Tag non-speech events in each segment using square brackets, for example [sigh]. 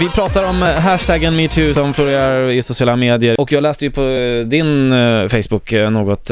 Vi pratar om eh, hashtaggen metoo som florerar i sociala medier och jag läste ju på eh, din eh, Facebook något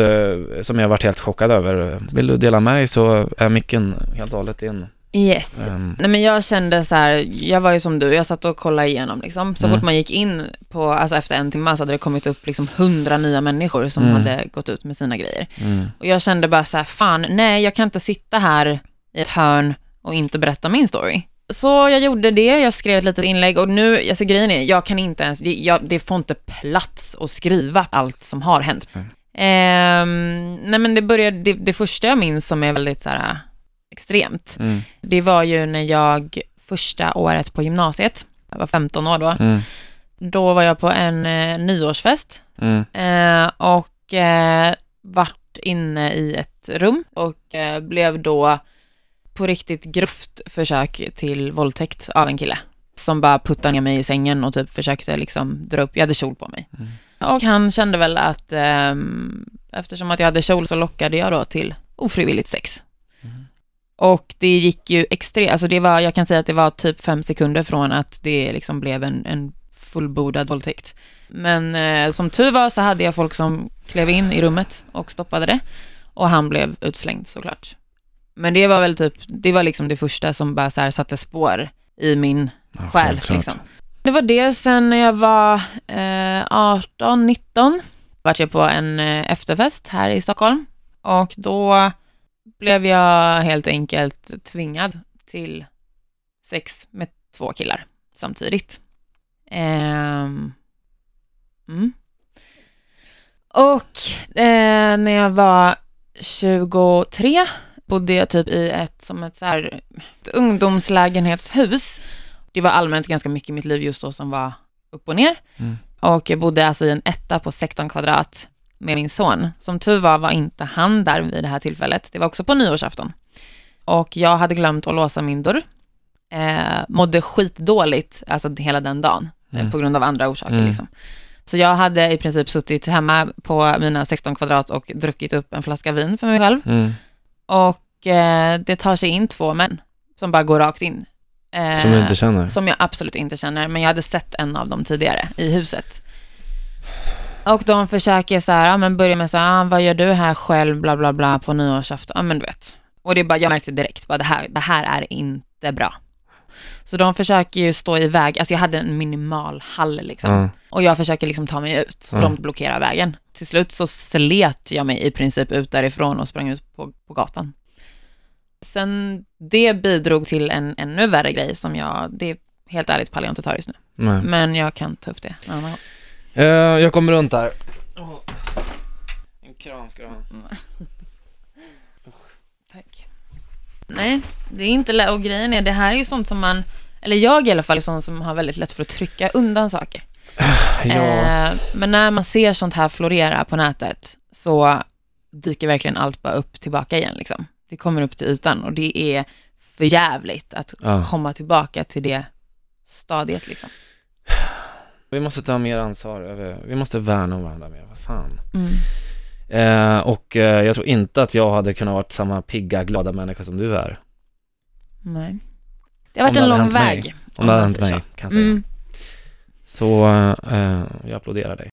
som jag varit helt chockad över. Vill du dela med dig så är micken helt och hållet din. Yes. Ehm, Nej men jag kände så här, jag var ju som du, jag satt och kollade igenom liksom. Så Mm. fort man gick in på, alltså efter en timme så hade det kommit upp liksom hundra nya människor som Mm. hade gått ut med sina grejer. mm, Och jag kände bara så här, fan, nej jag kan inte sitta här i ett hörn och inte berätta min story. Så jag gjorde det, jag skrev ett litet inlägg och nu, alltså grejen är, jag kan inte ens, det, jag, det får inte plats att skriva allt som har hänt. Mm. Ehm, nej men det började, det, det första jag minns som är väldigt så här extremt, mm, det var ju när jag första året på gymnasiet, jag var 15 år då, mm, då var jag på en eh, nyårsfest eh, och eh, vart inne i ett rum och eh, blev då på riktigt grovt försök till våldtäkt av en kille som bara puttade ner mig i sängen och typ försökte liksom dra upp, jag hade kjol på mig. Mm. Och han kände väl att ehm, eftersom att jag hade kjol så lockade jag då till ofrivilligt sex. Mm. Och det gick ju extremt, alltså det var, jag kan säga att det var typ fem sekunder från att det liksom blev en, en fullbordad våldtäkt. Men eh, som tur var så hade jag folk som klev in i rummet och stoppade det. Och han blev utslängd såklart. Men det var väl typ, det var liksom det första som bara så här satte spår i min ja, själ. Liksom. Det var det, sen när jag var eh, 18, 19, vart jag på en eh, efterfest här i Stockholm. Och då blev jag helt enkelt tvingad till sex med två killar samtidigt. Ehm, mm. Och eh, när jag var 23 bodde jag typ i ett, som ett, så här, ett ungdomslägenhetshus. Det var allmänt ganska mycket i mitt liv just då som var upp och ner. Mm. Och jag bodde alltså i en etta på 16 kvadrat med min son. Som tur var var inte han där vid det här tillfället. Det var också på nyårsafton. Och jag hade glömt att låsa min dörr. Eh, mådde skitdåligt, alltså hela den dagen, eh, Mm. på grund av andra orsaker. Mm. Liksom. Så jag hade i princip suttit hemma på mina 16 kvadrat och druckit upp en flaska vin för mig själv. Mm. Och eh, det tar sig in två män som bara går rakt in. Eh, Som du inte känner? som jag absolut inte känner, men jag hade sett en av dem tidigare i huset. Och de försöker så här, ja men börja med så här, ah, vad gör du här själv, bla bla bla, på nyårsafton, ja men du vet. Och det är bara, jag märkte direkt, bara det här, det här är inte bra. Så de försöker ju stå i väg, alltså jag hade en minimal hall liksom. Ja. Och jag försöker liksom ta mig ut, så Ja. de blockerar vägen. Till slut så slet jag mig i princip ut därifrån och sprang ut på, på gatan. Sen det bidrog till en ännu värre grej som jag, det är helt ärligt pallar jag inte ta just nu. Nej. Men jag kan ta upp det en annan gång. Eh, jag kommer runt här. En kram ska du ha. [laughs] Tack. Nej, det är inte lätt. Och grejen är, det här är ju sånt som man, eller jag i alla fall, är sån som har väldigt lätt för att trycka undan saker. Ja. Eh, men när man ser sånt här florera på nätet så dyker verkligen allt bara upp tillbaka igen liksom. Det kommer upp till ytan och det är för jävligt att Ja. komma tillbaka till det stadiet liksom. Vi måste ta mer ansvar över, vi måste värna om varandra mer, vad fan. Mm. Eh, och eh, jag tror inte att jag hade kunnat vara samma pigga, glada människa som du är. Nej. Det har varit en lång mig. väg. Om det hade man hänt mig, så. kan jag säga. Mm. Så eh, jag applåderar dig.